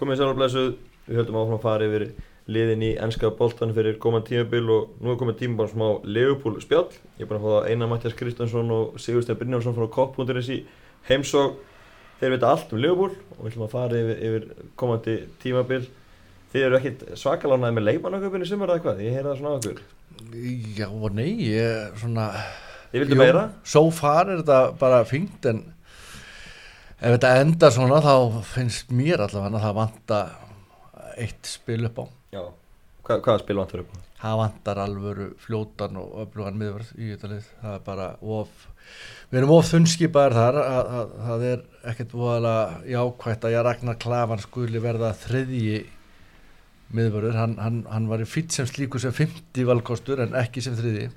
komið sér á blæsuð, við höldum áfram að fara yfir liðin í ennska boltan fyrir góman tímabil og nú er komið tíma bara smá Leopold spjall. Ég er bara að fá það Einar Mattias Kristjánsson og Sigurstein Brynjálsson frá Kopp.is í heimsók. Þeir vita allt um Leopold og við ætlum að fara yfir, yfir komandi tímabil. Þið eru ekkit svakalánaði með leikmannaköpunni sumar eða hvað? Ég heyra það svona á okkur. Já og nei, ég svona Þið vildu meira? So far er þetta bara fengt en ef þetta endar svona þá finnst mér allavega að það vanta eitt spil upp á Já. Hva, hvaða spil vantar upp á? það vantar alvöru fljótan og öflugan miðvörð í þetta lið það er bara of við erum of þunnskipaðir þar að, að, að það er ekkert voðalega jákvægt að ég Ragnar Klavan skuli verða þriðji miðvörður, hann, hann, hann var í fýtt sem slíku sem 50 valkostur en ekki sem þriðji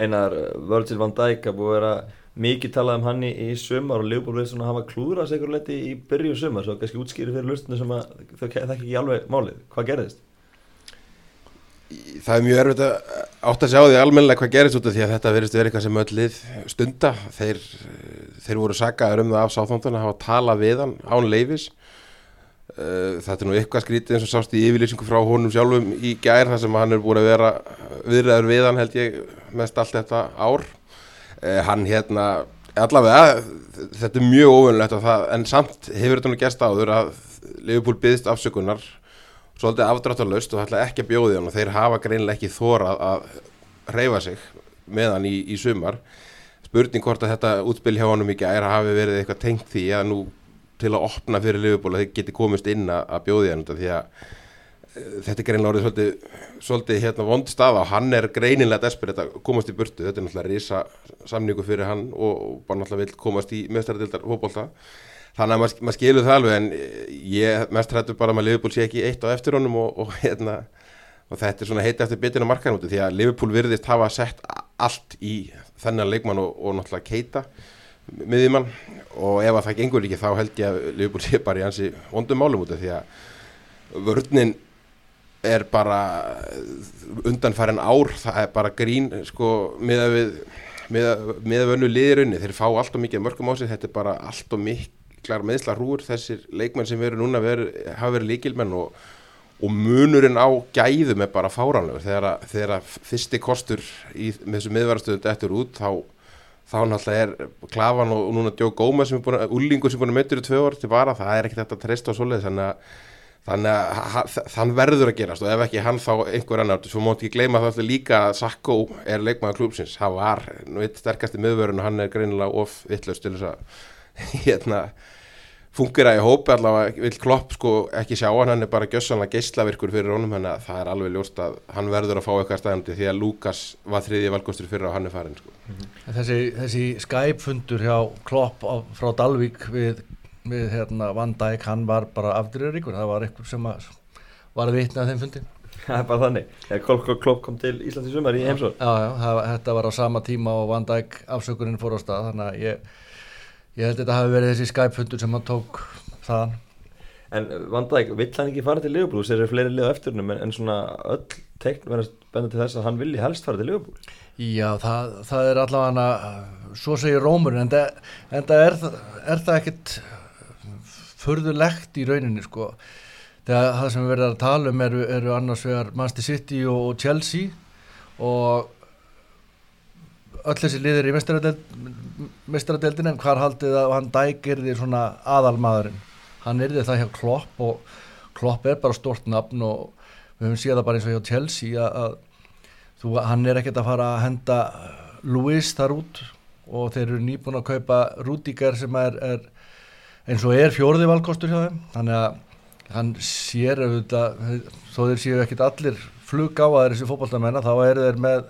Einar uh, Virgil van Dijk að búið að vera mikið talað um hann í, í sumar og Leopold við svona hafa klúðrað sig ykkur leti í byrju sumar svo kannski útskýri fyrir lustunum sem að þau þekki ekki alveg málið. Hvað gerðist? Það er mjög erfitt að átt að sjá því almennilega hvað gerist út af því að þetta verist verið eitthvað sem öll lið stunda. Þeir, þeir voru sagaður um það af sáþóndun að hafa talað við hann án leifis. Uh, Þetta er nú eitthvað skrítið eins og sást í yfirlýsingu frá honum sjálfum í gær þar sem hann er búin að vera viðræður við hann held ég mest allt þetta ár. Uh, Hann hérna, allavega, þetta er mjög óvinnlegt en samt hefur þetta nú gerst áður að Liverpool byggðist afsökunar svolítið afdráttarlaust og ætla ekki að bjóði hann og þeir hafa greinilega ekki þórað að reyfa sig með hann í, í sumar. Spurning hvort að þetta útspil hjá honum í gær hafi verið eitthvað tengt því að nú til að opna fyrir Liverpool að þeir geti komist inn að, bjóði hann því að þetta er greinilega orðið svolítið, svolítið hérna vond staða og hann er greinilega desperate að komast í burtu, þetta er náttúrulega risa samningu fyrir hann og, og bara náttúrulega vil komast í mestaradildar fótbolta. Þannig að maður, maður skilur það alveg en ég mest hrættu bara að Liverpool sé ekki eitt á eftir honum og, og, hérna, og þetta er svona heiti eftir bitin á markanúti því að Liverpool virðist hafa sett allt í þennan leikmann og, og náttúrulega keita miðjumann. Og ef að það gengur ekki þá held ég að Liverpool sé bara í hansi vondum málum út af því að vörninn er bara undanfærin ár, það er bara grín sko með að við með að vönnu liðirunni, þeir fá allt og mikið mörgum á sig, þetta er bara allt og miklar meðsla hrúur, þessir leikmenn sem veru núna veru, hafa verið líkilmenn og, og munurinn á gæðum er bara fáranlegur, þegar, þegar fyrsti kostur í þessu miðvarastöðu eftir út, þá þá náttúrulega er Klavan og, og núna Djó Góma sem er búin að, Ullingur sem er búin að möttur í tvö ár til vara, það er ekkert þetta að treysta á svoleið, þannig að þannig að þann verður að gerast og ef ekki hann þá einhver annar. Svo móti ekki gleyma það alltaf líka að Sakko er leikmaður klúpsins, það var eitt sterkasti miðvörun og hann er greinilega of vittlust til þess að hérna, fungera í hópi. Allavega vil klopp sko ekki sjá hann. Hann er bara gjössanlega geyslavirkur fyrir honum þannig að það er alveg ljóst að hann verður að fá eitthvað stæðandi því að Lukas var þriðji valgostur fyrir og hann er farin sko. Þessi, þessi Skype-fundur hjá klopp á, frá Dalvík við við hérna Van Dijk, hann var bara afdreyðuríkur, það var eitthvað sem að var að vitna að þeim fundi. Það er bara þannig, þegar Klopp Klopp kom til Íslands í sumar í heimsóð Já, já, það, þetta var á sama tíma og Van Dijk afsökurinn fór á stað, þannig að ég ég held að þetta hafi verið þessi Skype-fundur sem hann tók þaðan. En Van Dijk, vill hann ekki fara til Liverpool? Þeir eru fleiri lið á eftirnum en, en svona öll teikn verðast benda til þess að hann vilji helst fara til Liverpool. Já, það, það er allavega svo segir Rómur en það, en það er, er það ekkit förðulegt í rauninni sko. Þegar það sem við verðum að tala um eru, eru annars vegar Manchester City og, og Chelsea og öll þessi liðir í mestaradeldin en hvar haldið að hann dækir því svona aðalmaðurinn? Hann er því það hjá Klopp og Klopp er bara stort nafn og við höfum séð það bara eins og hjá Chelsea að, að þú, hann er ekkert að fara að henda Luis þar út og þeir eru nýbúin að kaupa Rudiger sem er, er eins og er fjórði valkostur hjá þeim. Þannig að hann sér auðvitað, þó þeir séu ekkit allir flug á að þessi fókbaltamennar þá eru þeir með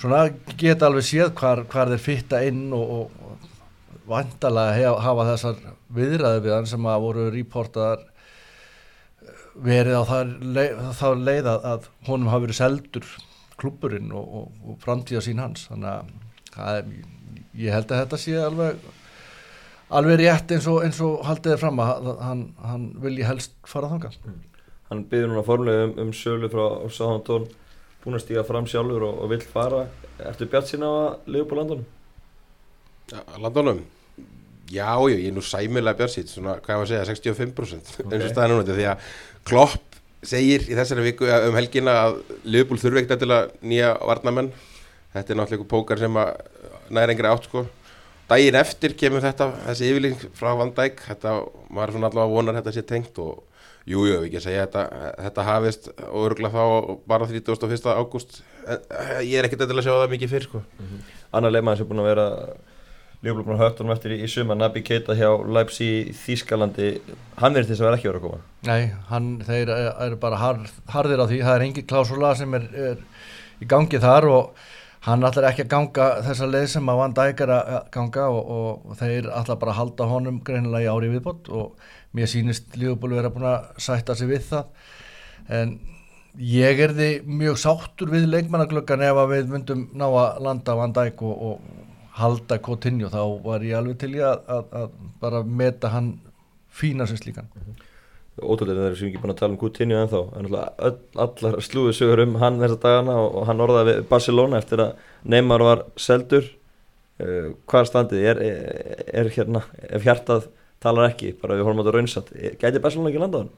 svona geta alveg séð hvar, hvar þeir fitta inn og, og vandalega hef, hafa þessar viðræði við hann sem að voru reportaðar verið á það leið, að, honum hafi verið seldur klubburinn og, og, og framtíða sín hans. Þannig að ég held að þetta sé alveg alveg rétt eins og, eins og haldið er fram að hann, hann vilji helst fara þanga mm. Hann byrður núna formulega um, um sölu frá Sáhantón búin að stíga fram sjálfur og, og vill fara Ertu bjart sína að lifa på landunum? Ja, landunum? Já, já, ég er nú sæmilega björnsýtt, svona, hvað var að segja, 65% Ok. eins og staðan núna, því að Klopp segir í þessari viku um helgina að Liverpool þurfi ekkert til að nýja varnamenn, þetta er náttúrulega pókar sem að næra engri átt sko. Daginn eftir kemur þetta, þessi yfirling frá Van Dijk, þetta, er svona allavega vonar að þetta sé tengt og jú, jú, ekki að segja þetta, þetta hafist og örgulega þá bara 31. ágúst, En, eh, ég er ekkert til að sjá það mikið fyrr sko. Annar leikmaður sem er búin að vera Lífbúl búin að högt honum eftir í, í suma Nabi Keita hjá Leipzig í Þýskalandi. Hann verður þess að vera ekki verið að koma. Nei, hann, þeir eru bara harð, harðir á því, það er engin klásula sem er, er í gangi þar og hann ætlar ekki að ganga þessa leið sem að Van Dijk er að ganga og, og, þeir ætlar bara að halda honum greinilega í ári viðbót og mér sýnist Lífbúl vera búin að sætta sig við það. En ég er því mjög sáttur við leikmannaglöggan ef að við myndum ná að landa Van Dijk og, og halda Coutinho. Þá var ég alveg til ég að, að, að bara meta hann fína sem slíkan ótrúlega þeir sem ekki búin að tala um Coutinho en náttúrulega öll, allar slúið sögur um hann þessa dagana og, hann orðaði við Barcelona eftir að Neymar var seldur. Uh, hvað er standið? Er, er, er hérna, ef hjartað talar ekki, bara við horfum á þetta raunsat gæti Barcelona ekki landað hann?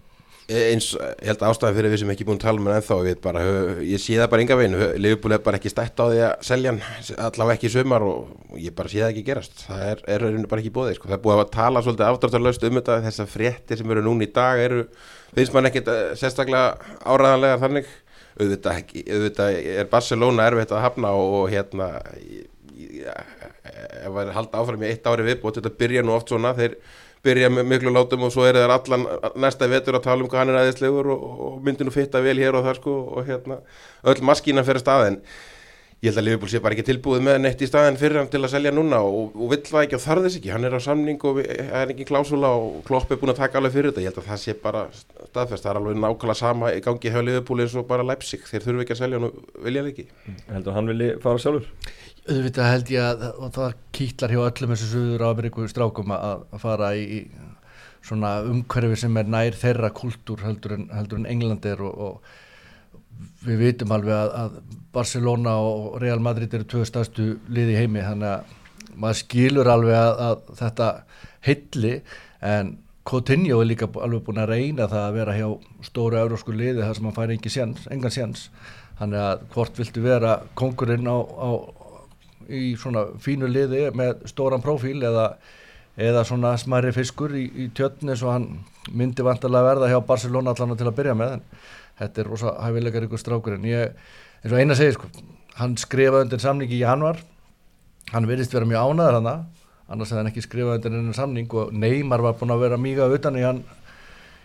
Eins, ég held ástæði fyrir við sem ekki búin að tala um hann ennþá, ég, bara, ég sé það bara enga veginn, Liverpool er bara ekki stætt á því að selja hann, allavega ekki í sumar og ég bara sé það ekki gerast, það er, er bara ekki bóðið, sko. það er búið að tala svolítið afdráttarlaust um þetta, þessar fréttir sem eru núna í dag eru, finnst mann ekkit eh, sérstaklega áræðanlega þannig. Auðvitað, ekki, auðvitað er Barcelona erfitt að hafna og, hérna ja, ef það er halda áfram í eitt ári viðbútt, þetta byrja nú oft svona, þeir byrja með miklu látum og svo er það allan næsta vetur að tala um hvað hann er aðeinslegur og, og myndi nú fitta vel hér og þar sko og hérna öll maskína fyrir staðin ég held að Liverpool sé bara ekki tilbúið með neitt í staðin fyrir hann til að selja núna og, og vill það ekki og þarf þess ekki, hann er á samning og það er ekki klásula og Klopp er búin að taka alveg fyrir þetta, ég held að það sé bara staðfest, það er alveg nákvæmlega sama í gangi hjá Liverpool eins og bara Leipzig, þeir þurfu ekki að selja og vilja ekki auðvitað held ég að og það kýtlar hjá öllum þessu suður Ameríku strákum að, að fara í, í svona umhverfi sem er nær þeirra kultúr heldur en, heldur en England er og, og við vitum alveg að, að Barcelona og Real Madrid eru tvö stærstu liði heimi þannig að maður skilur alveg að, að þetta heilli en Coutinho er líka alveg búin að reyna það að vera hjá stóru eurósku liði þar sem hann fær engan séns, engan séns. Þannig að hvort viltu vera kongurinn á, á í svona fínu liði með stóran prófíl eða, eða svona smæri fiskur í, í tjötni svo hann myndi vantarlega verða hjá Barcelona allan til að byrja með en þetta er rosa hæfilegar ykkur strákur. En ég, eins og eina segir sko hann skrifaði undir samningi í januar hann virðist vera mjög ánæður hana annars hefði hann ekki skrifað undir hennar samning og Neymar var búin að vera mýga utan í hann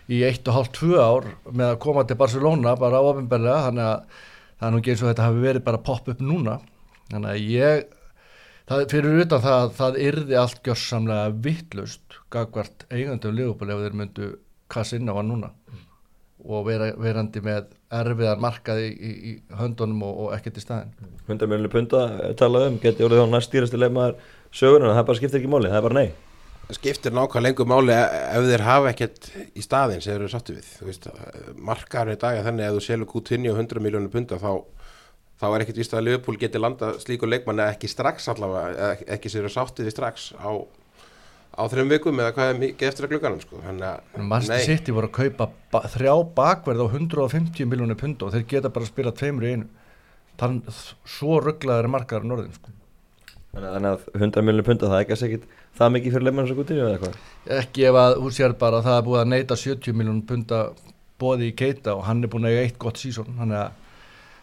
í eitt og hálft tvö ár með að koma til Barcelona bara ofinberlega þannig að það er nú ekki eins og þetta hafi verið bara popp upp núna þannig að ég það, fyrir utan það að það yrði allt gjörsamlega vittlust gagvart eigandum Liverpool ef þeir myndu kassa inn á hann núna. Og vera, verandi með erfiðar markaði í, í, í höndunum og, og ekkert í staðin 100 miljonir punta er talað um, geti orðið þá næst stýrasti leikmaður sögurinn, það bara skiptir ekki máli, það er bara nei. Það skiptir nákvæmlega lengur máli e- ef þeir hafa ekkert í staðin sem þeir eru sattu við. Þú veist, markaður í dag er þannig að ef þú selur Coutinho 100 miljónur punta þá, þá er ekkert víst að Liverpool geti landa slíkur leikmann eða ekki strax allavega, eða ekki sér sáttið við strax á, á þreim vikum eða hvað er mikið eftir að glugganum sko. Þannig að, Manchester City voru að kaupa ba þrjá bakverð á 150 miljónir pund og þeir geta bara að spila tveimur í einu þannig svo rugglaður er markaður norðin sko. þannig að 100 miljonir punta það er ekki að segja það mikið fyrir leikmaður sem Coutinho eða eitthvað ekki ef að hún sér bara að það er búið að neyta 70 miljónum punda bóði í keita og hann er búin að eiga eitt gott sísón þannig að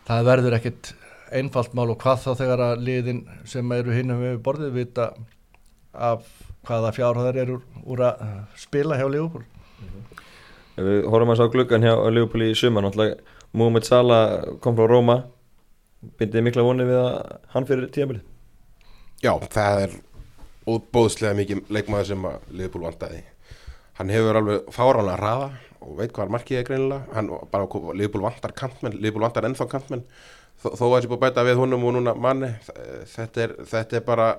það verður ekkit einfalt mál og hvað þá þegar að liðin sem eru hinn við borðið vita af hvaða fjárhæðar eru úr að uh, spila hjá Liverpool. Ef við horfum að sá gluggan hjá Liverpool í sumar náttúrulega Mohamed Salah kom frá Róma. Bindið mikla vonið við að hann fyrir tíðanbili já, það er útbóðslega mikið leikmaður sem að Liverpool vantaði. Hann hefur alveg fáránlega hraða og veit hvað markið er greinilega. Hann bara, Liverpool vantar kantmenn, Liverpool vantar ennþá kantmenn þó, þó að þessi búið bæta við honum og núna manni. Þetta er, þetta er bara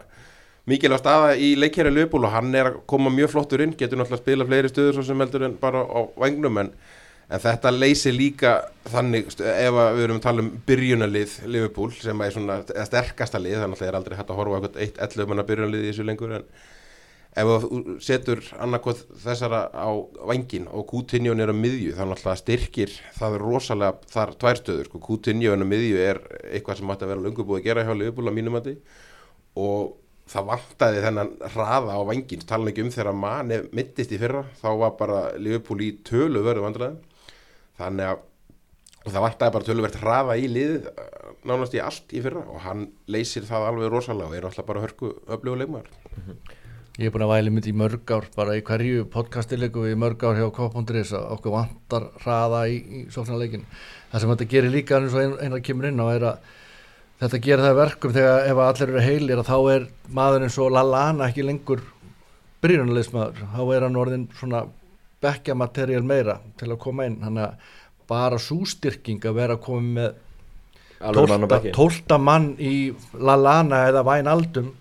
mikilvæg staða í leikjæri Liverpool og hann er að koma mjög flottur inn, getur náttúrulega að spila fleiri stöður sem heldur en bara á vagnum en, en þetta leysir líka þannig ef við erum að tala um byrjunarlið Liverpool sem er svona eða sterkasta lið, þannig að það er aldrei hægt að horfa eitt 11 manna byrjunarlið í þessu lengur en, ef þú setur annarkoð þessara á vangin og Coutinho er á miðju þá náttúrulega styrkir það er rosalega þar tværstöður sko. Coutinho er á miðju er eitthvað sem ætti að vera lungu búið að gera hjá Liverpool á mínumandi og það vantaði þennan hraða á vangin tala ekki um þegar manni mittist í fyrra þá var bara Liverpool í tölu verðu vandræðin þannig að það vantaði bara töluvert hraða í lið nánast í allt í fyrra og hann leysir það alveg rosalega og er alltaf bara hörku öfluguleikmar Ég er búin að væli myndi í mörg ár bara í hverju podcastilegu í mörg ár hjá K.is að okkur vantar hraða í, í sóknarleikin það sem þetta gerir líka eins og ein, einar kemur inn á er að þetta gerir það verkum þegar ef allir eru heilir að þá er maður eins og Lallana ekki lengur byrjunarleismadur þá er hann orðin svona bekkjamaterjál meira til að koma inn. Hann að bara sústyrking að vera að koma með tólta, mann í Lallana eða Vænaldum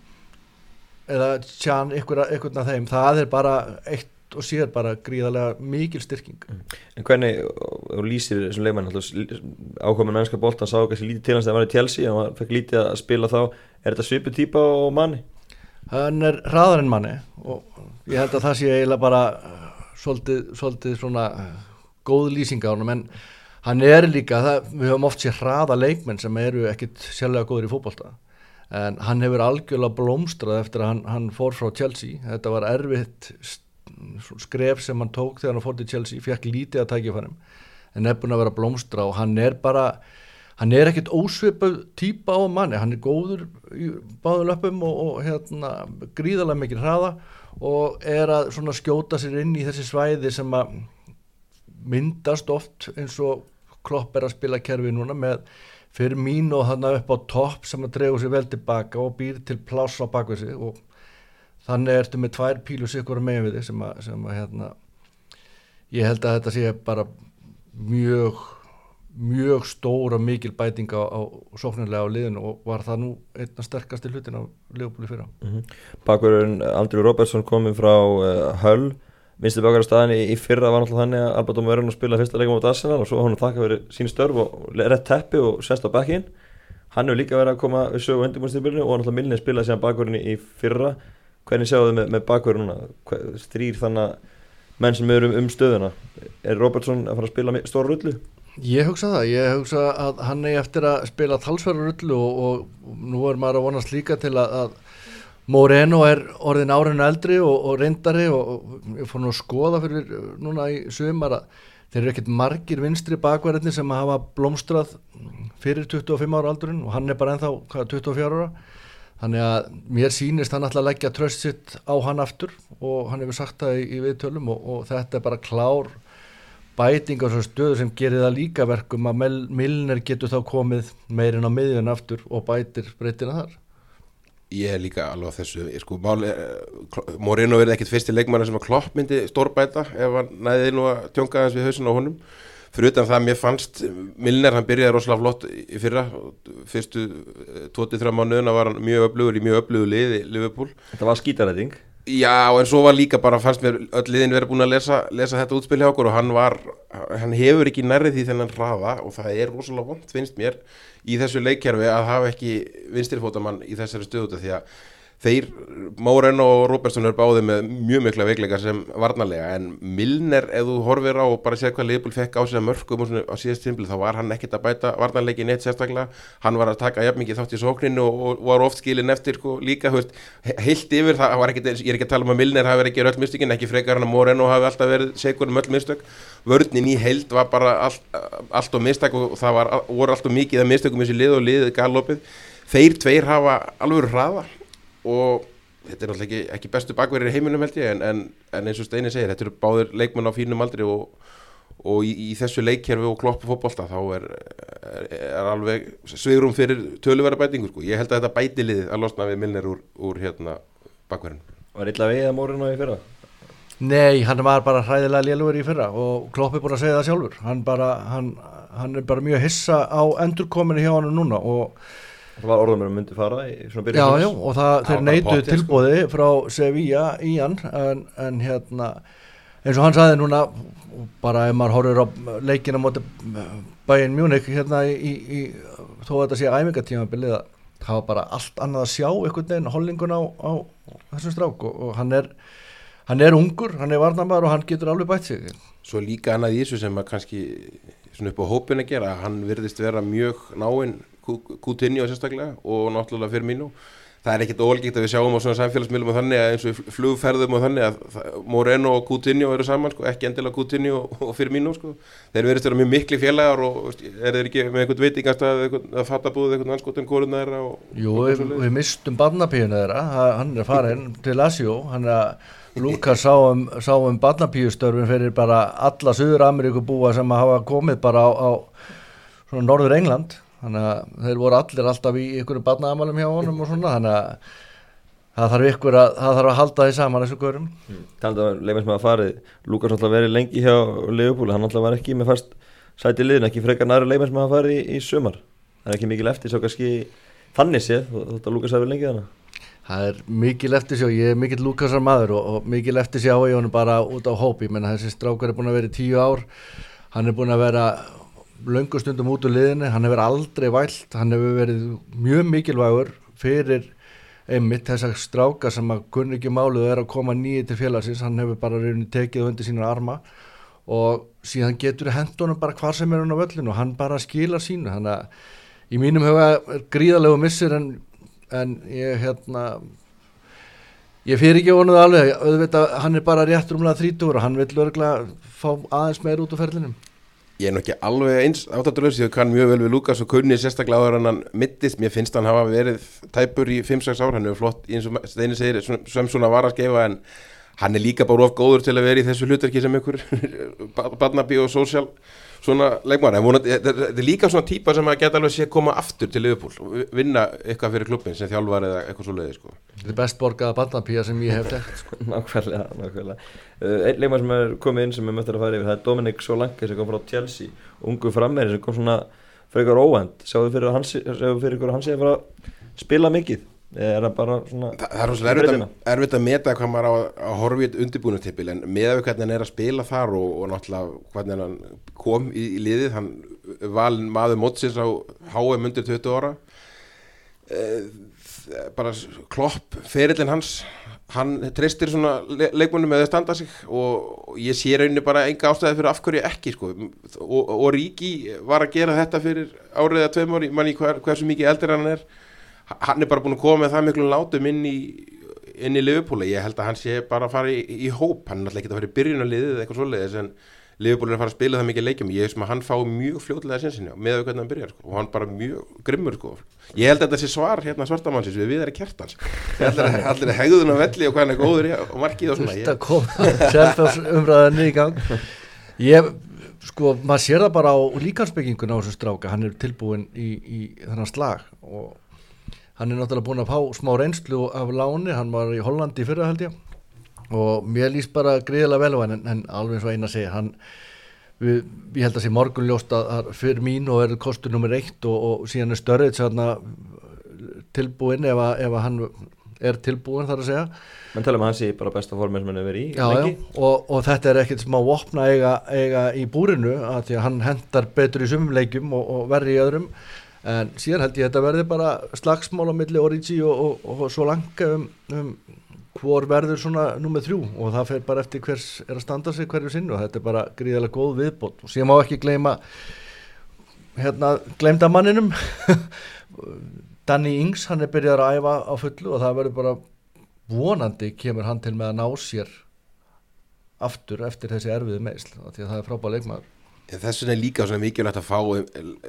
eða Tjan, einhvern af þeim það er bara eitt og sér bara gríðarlega mikil styrking. En hvernig, og lýsir þessum leikmann ákomin mennska boltan sá kannski lítið til hans þegar hann var í og hann fekk lítið að spila þá. Er þetta svipu típa og manni? hann er hraðar en manni og ég held að það sé eiginlega bara uh, svolítið, svolítið svona uh, góð lýsing á honum. En hann er líka, það, við höfum oft sér hraða leikmenn sem eru ekkit sérlega góður í fótbolta en hann hefur algjörlega blómstrað eftir að hann, hann fór frá Chelsea. Þetta var erfitt skref sem hann tók þegar hann fór til Chelsea fekk lítið að tækja fannum en er búin að vera blómstra og hann er bara hann er ekkit ósvipað típa á manni, hann er góður í báðum löpum og, og hérna gríðarlega mikið hraða og er að skjóta sér inn í þessi svæði sem að myndast oft eins og Klopp er að spila kerfi núna með fyrir mín og hann upp á topp sem að dregur sér vel tilbaka og býr til pláss á bakvið sig og þannig ertu með tvær pílu sikkur megin við þig sem að, sem að hérna ég held að þetta sé bara mjög mjög stóra mikil bæting á, á sóknarlega á liðinu og var það nú einna sterkasti hlutin á liðbúli fyrra. Bakverðurinn Andrew Robertson komið frá uh, Hull minnstu bakverður staðin í, í fyrra var náttúrulega þannig að Albert Dóma verður að spila fyrsta leikum á Arsenal og svo hann þakka fyrir sín störf og rétt teppi og sest á bekkin hann hefur líka verið að koma við sögu undirbúinstýrbyrinu og náttúrulega Milner spilaði síðan bakverðin í fyrra. Hvernig sjáu þið með, með Hver- þrýr þannig að menn sem eru um, um stöðuna? Er Robertson að fara að spila stóra rullu? Ég hugsa það, ég hugsa að hann er eftir að spila talsverður rullu og, og nú er maður að vonast líka til að Moreno er orðin árinu eldri og, og reyndari og, og ég fór nú að skoða fyrir uh, núna í sumar að þeir eru ekkert margir vinstri bakverðinni sem hafa blómstrað fyrir 25 ára aldurinn og hann er bara ennþá hvað, 24 ára. Þannig að mér sýnist hann alltaf að leggja tröst sitt á hann aftur og hann hefur sagt það í, í viðtölum og, og þetta er bara klár bæting á svo stöðu sem gerir það líka verkum að Milner getur þá komið meirinn á miðjun aftur og bætir breytina þar Ég er líka alveg á þessu ég sko, máli, eh, Moreno verði ekkit fyrsti leikmann sem að Klopp myndi stórbæta ef hann næði nú að tjónka aðeins við hausin á honum. Fyrir utan það mér fannst Milner, hann byrjaði rosalega flott í fyrra. Fyrstu 23 mánuðuna var hann mjög öflugur í mjög öflugur liði Liverpool. Þetta var skítaræting Já, en svo var líka bara, fannst mér öll liðin verið búin að lesa, lesa þetta útspil hjá okkur og hann var, hann hefur ekki nærrið því þennan hraða og það er rosalega vond, finnst mér, í þessu leikkerfi að hafa ekki vinstirfótamann í þessari stöðuta því að þeir, Moreno og Robertson er báðið með mjög mikla veikleika sem varnarlega en Milner, ef þú horfir á og bara séð hvað Leopold fekk á sig að mörgum og á síðast tímpil, þá var hann ekkert að bæta varnarleiki neitt sérstaklega, hann var að taka jafn mikið þátt í sókninu og, og var oft skilin eftir sko, líka, he- heilt yfir það var ekkert, ég er ekki að tala um að Milner hafi ekki öll mistökin, ekki frekar hann að Moreno hafi alltaf verið segur um öll mistök, vörnin í heild var bara allt, allt og mistak og það var, voru allt og mikið að mistökum þessi lið og liðið galopið, þeir tveir hafa alveg hraða og þetta er náttúrulega ekki, ekki bestu bakverðir í heiminum held ég en, en, en eins og Steini segir, þetta eru báðir leikmenn á fínum aldri og, og í, í þessu leikkerfi og kloppu fótbolta þá er, er, er alveg svigrum fyrir töluverða bætingu sko. ég held að þetta bæti liðið að losna við Milner úr, úr hérna bakverðin Var illa við að Moreno í fyrra? Nei, hann var bara hræðilega lélugur í fyrra og Klopp er búin að segja það sjálfur hann, bara, hann, hann er bara mjög hissa á endurkominu hjá hann núna og Það var orðum að myndi fara í svona byrjun Já, já, og það, Það þeir neytu pottþétt, sko. frá Sevilla í hann en, en hérna eins og hann saði núna bara ef maður horfir á leikina móti Bayern Munich hérna í, í, í þó að þetta sé æfingatímabilið að það var bara allt annað að sjá einhvern veginn hollingun á, á þessum strák og, og hann er hann er ungur, hann er varnamæður og hann getur alveg bætt sig Svo líka annað í þessu sem að kannski svona upp á hópin að gera, hann virðist vera mjög náinn Coutinho sérstaklega og náttúrulega fyrir mínu það er ekkert ólíkt að við sjáum á svona samfélagsmiðlum og þannig að eins og flugferðum og þannig að Moreno og Coutinho eru saman sko, ekki endilega Coutinho og, fyrir mínu sko. þeir verðist vera mjög mikli félagar og er þeir ekki með einhvern veitingast að, að fatta búið einhvern anskotin kórun þeirra Jú, við, við mistum barnapíuna þeirra, ha- hann er farin til Asjó, hann er að Lukas sá um, um barnapíustörfin fyrir bara alla Suður Ameríku búa sem hafa komið bara á, á svona Norður England þannig að þeir voru allir alltaf í ykkur barnaðamalum hjá honum og svona þannig að það þarf ykkur að, þarf að halda því saman þessu görum Talandi um leifins með að farið Lukas alltaf verið lengi hjá Leopold hann alltaf var ekki með fast sæti liðin ekki frekar næri leifins með að farið í, í sumar. Það er ekki mikil eftir svo kannski þannig séð þótt að Lukas hafi verið lengi þannig Það er mikil eftir sjá, ég er mikil Lukasar maður og, og mikil eftir sjá í honum bara út á hópi, menn þessi strákar er búin að vera í tíu ár, hann er búin að vera löngu stundum út úr liðinu, hann hefur aldrei vælt, hann hefur verið mjög mikilvægur fyrir einmitt þessar strákar sem að kunni ekki máluð er að koma nýju til félagsins, hann hefur bara rauninni tekið undir sína arma og síðan getur hendunum bara hvar sem er hann á völlinu og hann bara skilar sínu, þannig að í mínum huga gríðalegu missir en en ég hérna ég fyrir ekki vonuð alveg. Auðvitað, hann er bara rétt rúmlega 30 og hann vil örgulega fá aðeins meir út úr ferlinum ég er nú ekki alveg eins áttatulöfs, ég kann mjög vel við Lukas og kunni sérstaklega áður en hann mittist, mér finnst hann hafa verið tæpur í 5-6 ár, hann er flott eins og Steini segir, sem svona var að skefa en hann er líka bara of góður til að vera í þessu hlutverki sem ykkur barnabí og sósjál svona leikmar, en vonandi, þetta er- líka svona típa sem að geta alveg sé koma aftur til Liverpool og vinna eitthvað fyrir klubbin sem þjálfar eða eitthvað svo leiði sko. þetta er best borgaða bandapía sem ég hef þekkt sko. nákvæmlega, nákvæmlega. Uh, einn leikmann sem er komið inn sem er möttur að fara yfir það er Dominic Solanke sem kom frá Chelsea ungu frammeri sem kom svona frekar óvænt sjáðu fyrir, að sjáðu fyrir ykkur að hann sé að fara að spila mikið er það bara svona Þa, það er rosalega erfitt, að- meta hvað maður á að, horfa í undirbúinutippil en með hvernig hann er að spila þar og, og náttúrulega hvernig hann kom í, í liðið, hann valin maður mótsins á HM undir 20 ára. E, bara klopp ferillin hans. Hann treystir svona le leikmunum með að standa sig og, ég sé rauninni bara enga ástæði fyrir af hverju ekki sko. og, og Ríki var að gera þetta fyrir árið eða tveim ári, manni hver, hversu mikið eldur hann er hann er bara búin að koma með það miklu látum inn í inn í Liverpool ég held að hann sé bara að fara í, í hóp. Hann er náttúrulega ekki að fara í byrjunarliðið eða eitthvað svoleiðis en Liverpool er að fara að spila það mikið leikjum. Ég veist maður að hann fá mjög fljótlega sinnsynja með að hvernig hann byrjar sko. og hann bara mjög grimmur sko. ég held að þetta sé svar hérna svartamannsins við við erum kertans allir, allir hegðun á velli og hvað hann er góður og markið og svona. Þetta kom Selfoss umræðinni í gang. Ég, sko, maður sér það bara á líkansbyggingun á þessum stráka, hann er tilbúin í, í þennan slag og hann er náttúrulega búin að fá smá reynslu af láni, hann var í Hollandi fyrra held ég. Og mér líst bara gríðilega vel á hann en, en alveg eins og eina segir hann við, ég held að sé morgunljóst að, fyrir mín og er kostur nummer eitt og, og síðan er störrið tilbúin ef að, ef að hann er tilbúin þar að segja. Menn tala um að hann sé bara besta formið sem hann hefur verið í já, já, og, og þetta er ekkert smá vopna eiga, eiga í búrinu að því að hann hendar betur í sumum leikjum og, og verri í öðrum en síðan held ég að þetta verði bara slagsmál á milli Origi og, og, og svo langa um, um hvor verður svona nummið þrjú. Og það fer bara eftir hvers er að standa sig hverju sinnu og þetta er bara gríðarlega góð viðbót. Og síðan má ekki gleyma hérna gleymda manninum. Danny Ings hann er byrjað að æfa á fullu og það verður bara vonandi kemur hann til með að ná sér aftur eftir þessi erfiðu meðsl því að það er frábæð leikmaður þess vegna er líka svona mikilvægt að fá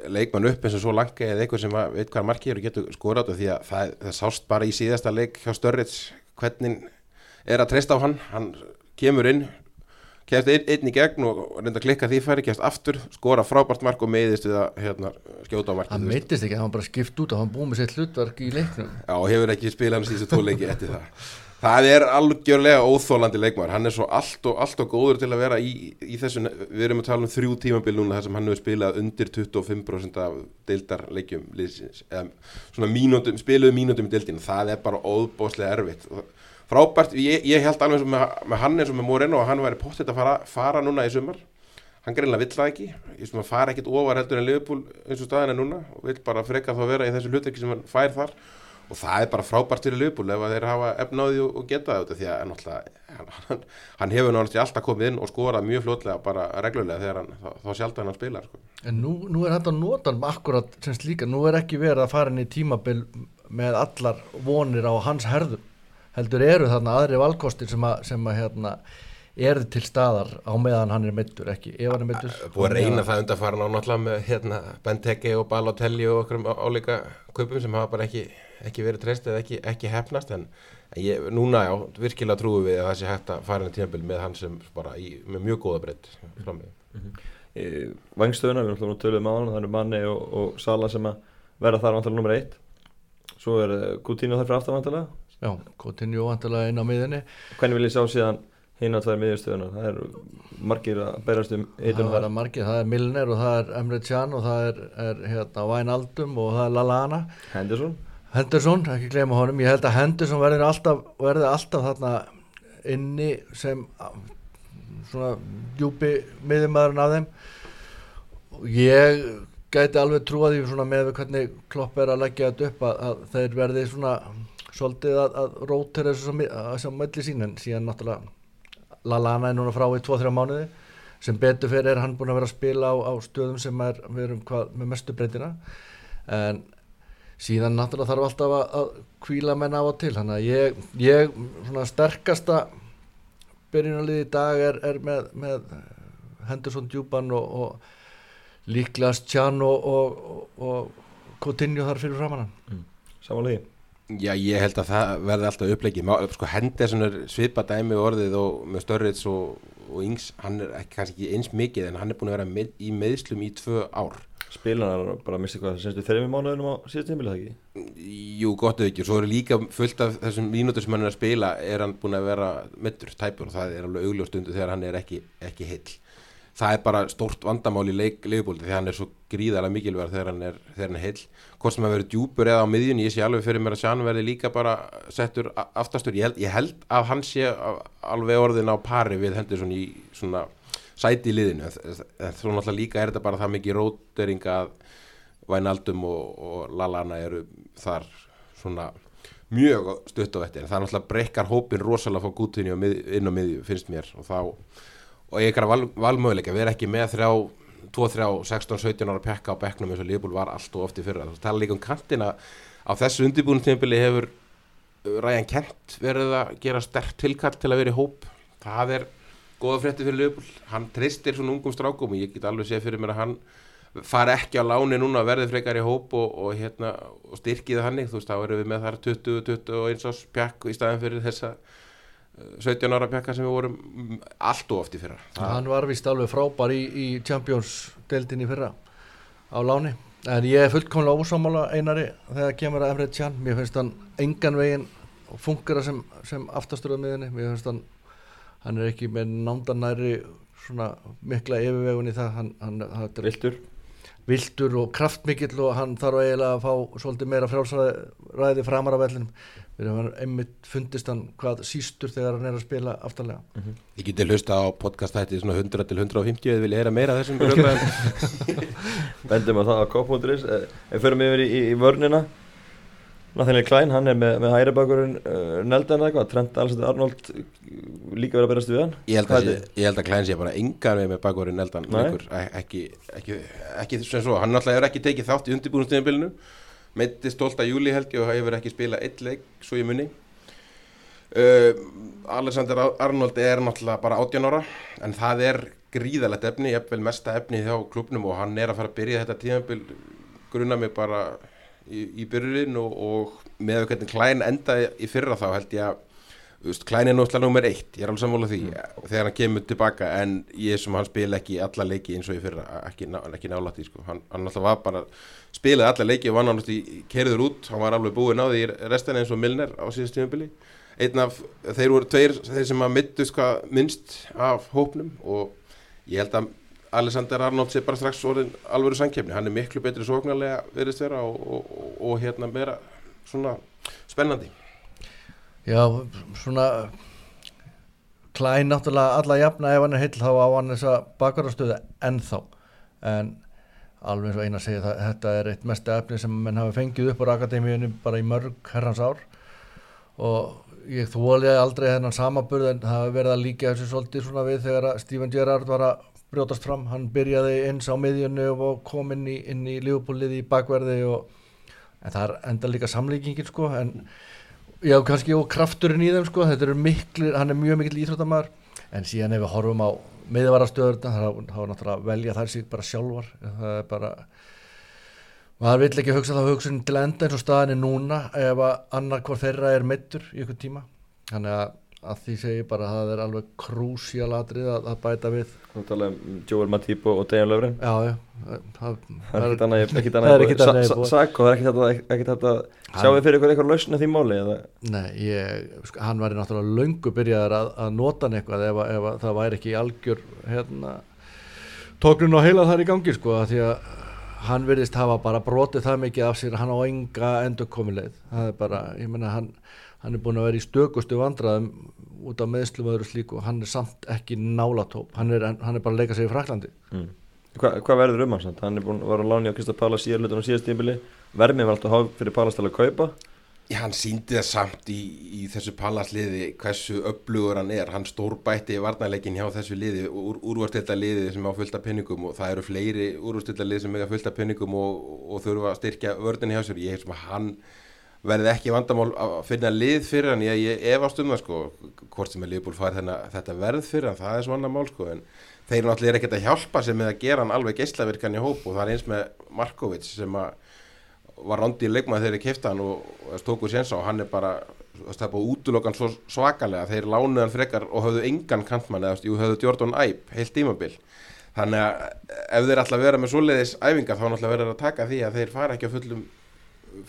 leikmann upp eins og svo langa eða eitthvað sem veit hvað markið er og getur skorað á því að það, það sást bara í síðasta leik hjá Störrits hvernig er að treysta á hann. Hann kemur inn kemst einn, einn í gegn og reynda að klikka því færi kemst aftur, skora frábært mark og meiðist við að hérna, skjóta á markið hann meittist ekki, hann bara skipt út og hann búið með sitt hlutverk í leiknum. Já, og hefur ekki spilað hann síðustu tóleiki eftir það. Það er algjörlega óþólandi leikmaður, hann er svo allt og, allt og góður til að vera í, í þessu, við erum að tala um þrjú tímabil núna þar sem hann hefur spilað undir 25% af deildarleikjum eða svona mínútum, spiluðu mínútum í deildinu, það er bara óbóðslega erfitt. Frábært, ég, ég held alveg með, með hann eins og með Moreno að hann væri pottitt að fara, fara núna í sumar, hann greinlega vill það ekki. Ég sem að fara ekkit ofar heldur en Liverpool eins og staðina núna og vill bara freka þá vera í þessu hlutverki sem hann fær þar og það er bara frábært fyrir Liverpool ef þeir hafa efnaði og, geta þetta því að hann, hann hefur náttúrulega alltaf komið inn og skorað mjög fljótlega bara reglulega þegar hann, þá, þá sjaldan hann spilar sko. En nú, nú er þetta notan akkurat semst líka, nú er ekki verið að fara inn í tímabil með allar vonir á hans herðum. Heldur eru þarna aðri valkostir sem að, sem að hérna, eru til staðar á meðan hann er mittur ekki, ef hann er mittur búið að reyna það undarfara ná náttúrulega með hérna, Benteke og Balotelli og okkur álíka kaupum sem hafa bara ekki, ekki verið treyst eða ekki, ekki hefnast en ég, núna já, virkilega trúum við að það sé hægt að fara inn í tímabil með hann sem bara í, með mjög góða breytt frammiði mm -hmm. Vangstöðuna, við erum töluð með hann, það eru Manni og, og Sala sem að vera þar vantilega nummer eitt svo er uh, Coutinho þar fyrir aftavantilega Já, Coutinho vantilega inn á miðinni Hvernig vil ég sjá síðan hinn á tvær miðjastöðunar, það er margir að beirast um þar. Það er margir, það er Milner og það er Emre Can og það er, er hérna Wijnaldum og það er Lallana. Henderson. Henderson, ekki gleyma honum, ég held að Henderson verði alltaf, verði alltaf þarna inni sem svona djúpi miðjumæðurinn af þeim. Og ég gæti alveg trúa því svona með hvernig klopp er að leggja þetta upp að, að þeir verði svona svolítið að, að rótir þessu mölli sín. En síðan náttúrulega Lallana er núna frá í 2-3 mánuði. Sem betur fyrir er hann búin að vera að spila á, á stöðum sem er, við erum hvað, með mestu breytina. En síðan náttúrulega þarf alltaf að, að kvíla menn á og til þannig að ég, ég svona sterkasta byrjunalið í dag er, er með, með Henderson Djúban og, og líklega Stjan og, og, og Coutinho þar fyrir framannan mm. Samanlegi Já, ég held að það verði alltaf upplegið sko, Henderson er svipadæmi orðið og með Störriðs og, og Ings hann er ekki, kannski ekki eins mikið en hann er búin að vera með, í meðslum í tvö ár Spilanar bara missa hvað semstu þeirri mánuðinum á síðast tímil, það ekki? Jú, gott auðvitað, svo er líka fullt af þessum mínútur sem hann er að spila er hann búin að vera mittur, tæpur og það er alveg augljóstundu þegar hann er ekki, ekki heill. Það er bara stórt vandamál í leikbóldi því hann er svo gríðarlega mikilvæg þegar hann er, þegar hann er heil hvort sem að vera djúpur eða á miðjun ég sé alveg fyrir mér að Sján verði líka bara settur aftastur, ég held, ég held að hann sé alveg orðin á pari við hendur svona í svona sæti í liðinu, en svo náttúrulega líka er þetta bara það mikið rótering að Vainaldum og, og Lallana eru þar svona mjög stutt á þetta en það náttúrulega breykar hópin rosalega fór gútinni inn á miðju finnst mér. Og þá og ég er val, valmöguleika, við erum ekki með þrjá 2, 3, 16, 17 ára pekka á bekknum eins og Líbúl var allt og ofti fyrra. Það tala líka um kantina. Á þessu undirbúinustempili hefur uh, Ræjan Kent verið að gera stert tilkall til að vera í hóp. Það er goða frétti fyrir Líbúl hann tristir svona ungum strákum og ég get alveg séð fyrir mér að hann far ekki á láni núna að verði frekar í hóp og, og, hérna, og styrkið þannig. Þú veist þá erum við með þar 20, 21 árs pekk í staðin fyrir þessa 17 ára pekka sem við vorum allt og oft í fyrra. Það hann var vist alveg frábær í, í Champions-deldin í fyrra á láni. En ég er fullkomlega ósámála einari þegar kemur að Emre Can. Mér finnst hann engan veginn fungera sem, sem aftasturðað miðinni mér finnst hann hann er ekki með nándanæri svona mikla yfirvegun í það. Hann, hann, Viltur Viltur og kraftmikill og hann þarf eiginlega að fá svolítið meira frálsræði framar af vellinum. Við erum einmitt fundist hann hvað sístur þegar hann er að spila aftalega mm -hmm. Ég geti hlusta á podcast hætti svona 100 til 150 eða vil ég heyra meira þessum Bendum að það á K.is en förum yfir í, í, í vörnina Nathaniel Klein, hann er með, með hæri bakurinn uh, Neldan eða eitthvað, Trent Alexander Arnold uh, líka verið að berast við hann. Ég held að, sé, ég held að Klein sé bara engar með bakurinn Neldan, ekki, ekki, ekki sem svo, hann náttúrulega er ekki tekið þátt í undirbúinustíðanbílinu meitti stolt að júli helgi og hefur ekki spilað eitt leik svo ég munni uh, Alexander Arnold er náttúrulega bara 18 ára en það er gríðalegt efni, ég hef vel mesta efni hjá klubnum og hann er að fara að byrja þetta tíðanbíl grunna mig bara í, í byrjun og, og með hvernig klæn enda í fyrra þá held ég að Klæn er náttúrulega nummer eitt, ég er alveg samfólað því mm. þegar hann kemur tilbaka en ég sem hann spila ekki alla leiki eins og ég fyrra ekki, ná, ekki nálætti, sko. hann, hann náttúrulega var bara spilaði alla leiki og var náttúrulega kerður út, hann var alveg búið náði í restan eins og Milner á síðast tímabili einn af, þeir voru tveir þeir sem að mittust hvað minnst af hópnum og ég held að Alexander Arnold sé bara strax orðin alvöru sankefni, hann er miklu betri sóknarlega verðist vera og, og, og, og hérna meira svona spennandi. Já, svona Klein náttúrulega alla jafna ef hann er heill þá á hann þessa bakvarðarstöðu ennþá. En alveg eins og eina segja það þetta er eitt mesta efni sem menn hafi fengið upp á akademíunum bara í mörg herrans ár. Og ég þóliði aldrei þennan samaburð en það verið að líka þessu svolítið svona við þegar að Steven Gerrard var að brjótast fram, hann byrjaði eins á miðjunni og kom inn í, í lífupúlið í bakverði og en það er enda líka samlíkingin sko en já kannski og krafturinn í þeim sko þetta er miklu, hann er mjög mikil íþróttamæður en síðan ef við horfum á miðvarastöður þá er náttúrulega velja þær síðan bara sjálfar. Það er bara maður vill ekki hugsa þá hugsun til enda eins og staðin er núna ef að annar hvar þeirra er mittur í ykkur tíma. Þannig að að því segi bara að það er alveg krúsjál atrið að, að bæta við. Þú tala um Joel Matip og Dejan Löfren já, já. Það, Það er ekkert annað ekkert Það er ekkert annað annað í boði. Sak og það er ekkert hægt- að sjá við fyrir ykkur eitthvað lausna því máli eða? Nei, ég, sko, hann væri náttúrulega löngu byrjaðar að, að nota hann eitthvað ef, ef að það væri ekki algjör hérna, tóknun og heila þar í gangi sko, því að hann virðist hafa bara brotið það mikið af sér hann á enga endurkomuleið. Það er bara, ég menna hann hann er búin að vera í stökustu vandraðum út af meðslum og öðru slíku og hann er samt ekki nálatóp, hann er, hann er bara að leika sig í Fraklandi mm. Hva, Hvað verður um hann? samt? Hann er búin að vera að láni á Krista Pala síðan hlutunum síðast tímili Vermið var alltaf há fyrir Palas til að kaupa Já, hann síndi það samt í, í þessu pallasliði hversu upplugur hann er. Hann stórbætti varnarleikin hjá þessu liði, úr, úrvastilla liði sem á fullta penningum og það eru fleiri úrvastilla liði sem eiga fullta penningum og, og þurfa að styrkja vördin hjá sér. Ég hef sem að hann verði ekki vandamál að finna lið fyrir hann. Ég, ég efast um það sko, hvort sem er liðbúl fær þennan, þetta verð fyrir hann, það er svona mál sko. En þeir náttúrulega er ekkert að hjálpa sem með að gera hann alveg geislavirkan í hóp og það er eins með Markovic sem var rondi í leikmaði þegar ég kefti hann og, tóku séns á, hann er bara það er búið útlokkan svo svakalega þeir lánuð hann frekar og höfðu engan kantmann eða þú höfðu Jordan Æp, heilt tímabil þannig að ef þeir að vera með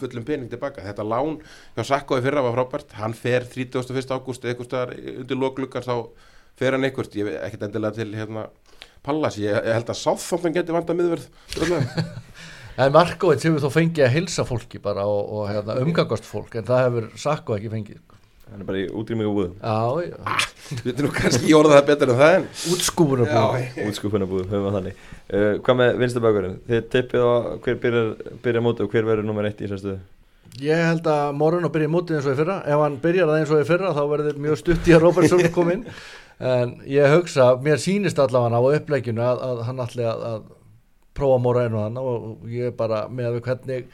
fullum pening tilbaka, þetta lán hjá Sakkoði fyrra var frábært, hann fer 31. ágúst eitthvað undir loklukkar þá fer hann einhvert, ég veit ekkert endilega til hérna Pallas, ég, ég held að Sáþóttan geti vanda miðverð. En Markovits hefur þó fengið að hilsa fólki bara og, og hérna, umgangast fólk en það hefur Sakko ekki fengið Hann er bara í útrýmingu búðum. Já, já, Við veitum nú kannski orða það betur en það en útskúfuna búið Útskupuna búðum, höfum við þannig. Uh, Hvað með vinstabækurinn? Þið tippið á hver byrjar, byrjar móti og hver verður nummer eitt í þessu Ég held að Moreno byrja mótið eins og í fyrra. Ef hann byrjar það eins og í fyrra þá verður mjög stutt í að Robertson kom inn en ég hugsa, mér sýnist allavega á uppleikinu að, að hann ætli að, að prófa Moreno hann og ég bara með að við hvernig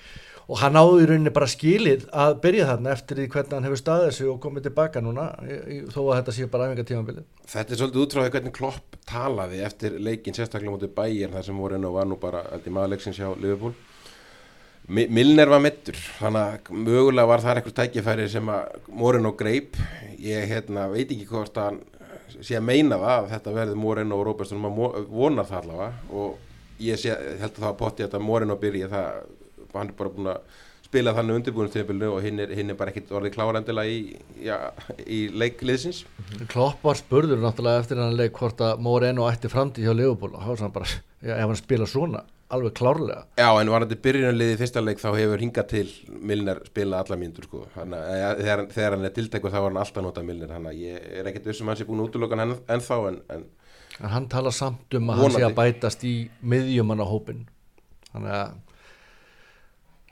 og hann áður í rauninni bara skilið að byrja þarna eftir því hvernig hann hefur staðið sig og komið tilbaka núna þó að þetta sé bara æfinga tímabilið Þetta er svolítið útráðið hvernig Klopp talaði eftir leikin sérstaklega mútið bæjar þar sem voru enn og var nú bara aldrei maðurleiksins hjá Liverpool. Mi- Milner var mittur þannig að mögulega var þar eitthvað tækifæri sem að Moreno greip. Ég hérna, veit ekki hvort að sé að meina það að þetta verði Moreno og Robertson maður vonar það allavega. Og ég sé, held að það var potti að Moreno byrja það, hann er bara búin að spila þannig undirbúinustíðabilinu og hinn er, hinn er bara ekkit orðið klárendilega í, já, í leikliðsins Klopp var spurður náttúrulega eftir hann leik hvort að Moreno ætti framtíð hjá Liverpool. Og var hann bara, já, ef hann spila svona alveg klárlega. Já, en varandi byrjunarliði í fyrsta leik þá hefur hingað til Milner spila alla mínútur sko. Hanna, þegar, þegar hann er tiltekur þá var hann alltaf nota Milner. Hann ég er ekkert vissum hans er búin útlokan en, ennþá en, en en hann tala samt um að hann sé Vonandi. að bætast í miðjumannahópin þannig að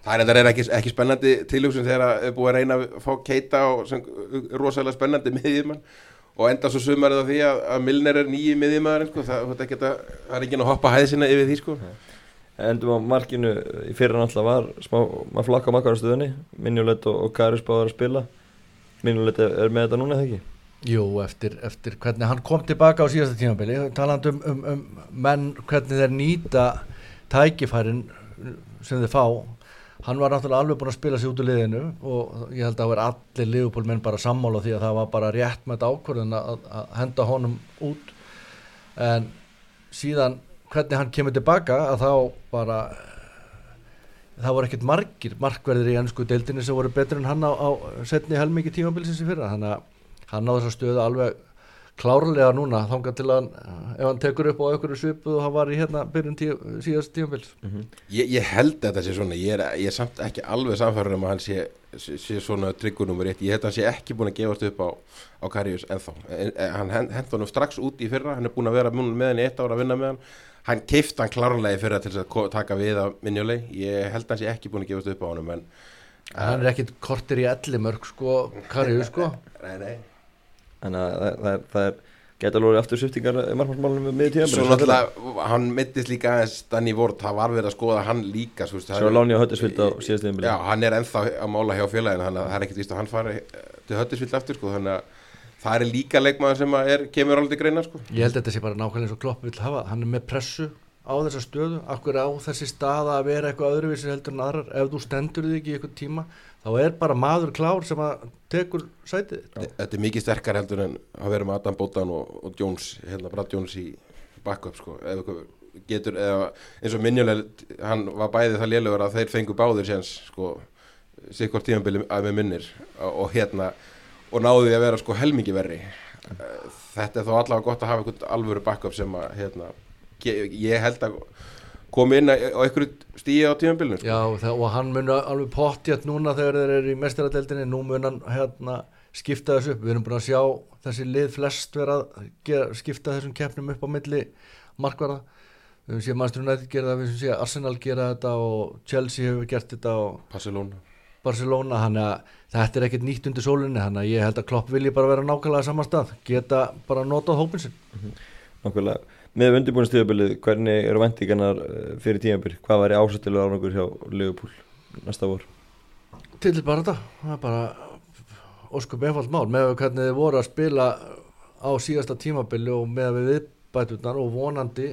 það er, ekki, ekki spennandi tilhugsun þegar að er búið að reyna að fá Keita og sem, rosalega spennandi miðjumann og enda svo sumarið á því að, að Milner er nýji miðjumann sko. það, það, er ekki að- það er ekki að hoppa hæðsina yfir því sko. Endum á markinu. Í fyrra náttúrulega var smá, maður flakka á makkarastöðunni Minjulegt og, og Karius báður að spila. Minjulegt er, með þetta núna eða ekki? Jú, eftir, eftir hvernig hann kom tilbaka á síðasta tímabili, talandi um, um, um menn, hvernig þeir nýta tækifærin sem þeir fá, hann var náttúrulega alveg búin að spila sig út úr liðinu og ég held að það var allir liðupól menn bara sammála því að það var bara rétt með þetta ákvörðun að, að henda honum út. En síðan hvernig hann kemur tilbaka að þá bara það voru ekkert margir markverðir í ennsku deildinni sem voru betur en hann á, á setni helmingi tímabilsins í fyrra. Þannig að hann á þessa stöðu alveg klárlega núna þangað til að ef hann tekur upp á einhverju svipu og hann var í hérna byrjun tíu, síðast tíumfils Ég, ég held að þetta sé svona, ég er, ég er samt ekki alveg samfæður um að hann sé, sé, sé svona eitt, ég held að hann sé ekki búin að gefast upp á, á Karius ennþá. En, hann hent honum strax út í fyrra hann er búin að vera með hann í eitt ára að vinna með hann. Hann keift hann klárlega í fyrra til að taka við af minjulei, ég held að hann sé ekki búin að gefast upp á honum en hann er ekkit kortir í ellimörk sko, Kariu sko. Nei, nei. Þannig að það, það, er- það er geta alveg aftur sviftingar margmarsmálunum með tíma Svo náttúrulega, hann mittist líka aðeins Danny Ward, það var verið að skoða hann líka það Svo er- láni á höttisvild á síðast tíma Já, hann er ennþá að mála hjá félaginu þannig að það er ekkert víst að hann fari eh, til höttisvill aftur sko, þannig að það er líka leikmaður sem er, kemur alveg greina sko. ég held að þetta sé bara nákvæmlega eins og Klopp vill hafa hann er með pressu á þessa stöðu? Akkur á þessi staða að vera eitthvað öðruvísi heldur en aðrar, ef þú stendur þig ekki í eitthvað tíma, þá er bara maður klár sem að tekur sætið. Þetta er mikið sterkar heldur en að vera með Adam Bótan og, og Jones, hérna Brad Jones í backup sko, ef eitthvað getur, eða, eins og minjuleg hann var bæðið það lélugur að þeir fengu báðir séns sko, sikkvort tímabili að með minnir. Og, og hérna og náðu því að vera sko helmingi verri. Þetta er þá allavega gott að hafa einhvern alvöru backup sem að hérna, ég held að komi inn á einhverju stíi á tímabilinu sko. Já, og það, og hann mun alveg pottjætt núna þegar þeir eru í mestaradeldinni, nú mun hann hérna, skipta þessu upp, við erum búin að sjá þessi lið flest vera að gera, skipta þessum keppnum upp á milli markvarða, við séð Manchester United gera það, við séð Arsenal gera þetta og Chelsea hefur gert þetta og Barcelona. Barcelona, hann að þetta er ekkert nýtt undir sólinni, hann að ég held að Klopp vilji bara vera nákvæmlega saman stað, geta bara notað hópin sinn. Nákvæmlega Með undirbúinstíðabilið, hvernig eru vendingarnar eh, fyrir tímabil? Hvað væri ásættilega árangur hjá Liverpool næsta vor? Til bara þetta, það er bara óskup einfalt mál með hvernig þið voru að spila á síðasta tímabili og með við viðbæturnar og vonandi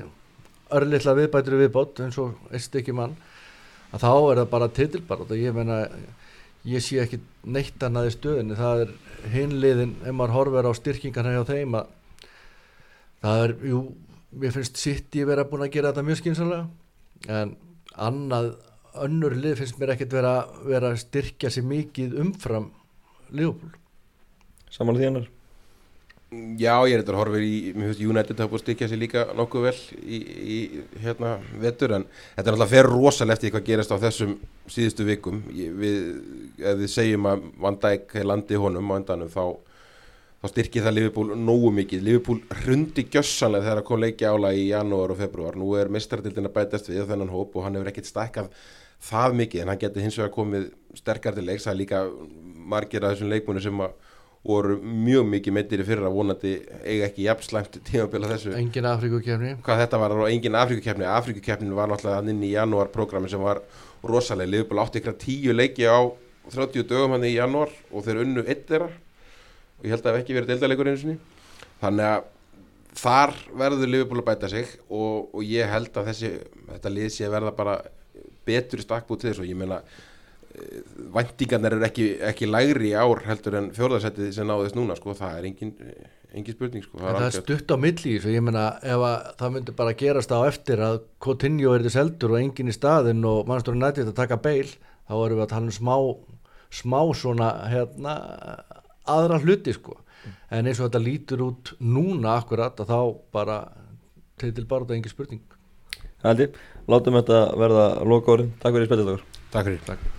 örlittla viðbætur í viðbót eins og eitt ekki mann að þá er það bara titilbarátt og ég meina ég sé ekki neitt annað í stöðinni það er hinliðin ef maður horfir á styrkingarna hjá þeim að það er, jú, mér finnst City vera búin að gera þetta mjög skynsalega en annað önnur lið finnst mér ekkert vera, vera að styrkja sér mikið umfram Liverpool Samanlega því hennar? Já, ég er þetta að horfa í, mér finnst United hafa búið að stykja sér líka nokkuð vel í, í hérna vetur en þetta er alltaf fer rosalega eftir hvað gerist á þessum síðustu vikum ég, við, ef við segjum að Van Dijk er landi honum á endanum þá, þá styrkir það Liverpool nógu mikið, Liverpool hrundi gjössanlega þegar það kom leiki ála í janúar og februar, nú er mestardildin að bætast við þennan hóp og hann hefur ekkert stækkað það mikið en hann getur hins vegar komið sterkar til leiks, það er líka margir af þessum leikmunni sem voru mjög mikið meittir í fyrra vonandi eiga ekki jafn slæmt tímabila þessu. Engin Afríkukefni hvað þetta var og engin Afríkukeppni? Afríkukeppnin var náttúrulega hann inn í janúar programmi sem var rosalega, Liverpool átti ykkur tíu leiki á 30 dögum hann í janúar og þeir unnu eitt þeirra og ég held að það hef ekki verið deildaleikur einu sinni. Þannig að þar verður Liverpool að bæta sig og, og ég held að þessi þetta lið sé að verða bara betur stakkbúð til þess og ég meina væntingarnir eru ekki, ekki lægri í ár heldur en fjórðarsættið sem náðist núna sko, það er engin, engin spurning sko, en það er stutt á milli ég meina ef að það myndi bara gerast á eftir að Coutinho er þess eldur og engin í staðinn og mannstur nættið að taka beil þá erum við að tala um smá smá svona hérna aðra hluti sko. En eins og þetta lítur út núna akkurat að þá bara til bara þetta engin spurning. Haldi, látum þetta verða loka orðin Takk fyrir spillet okkur Takk fyrir Takk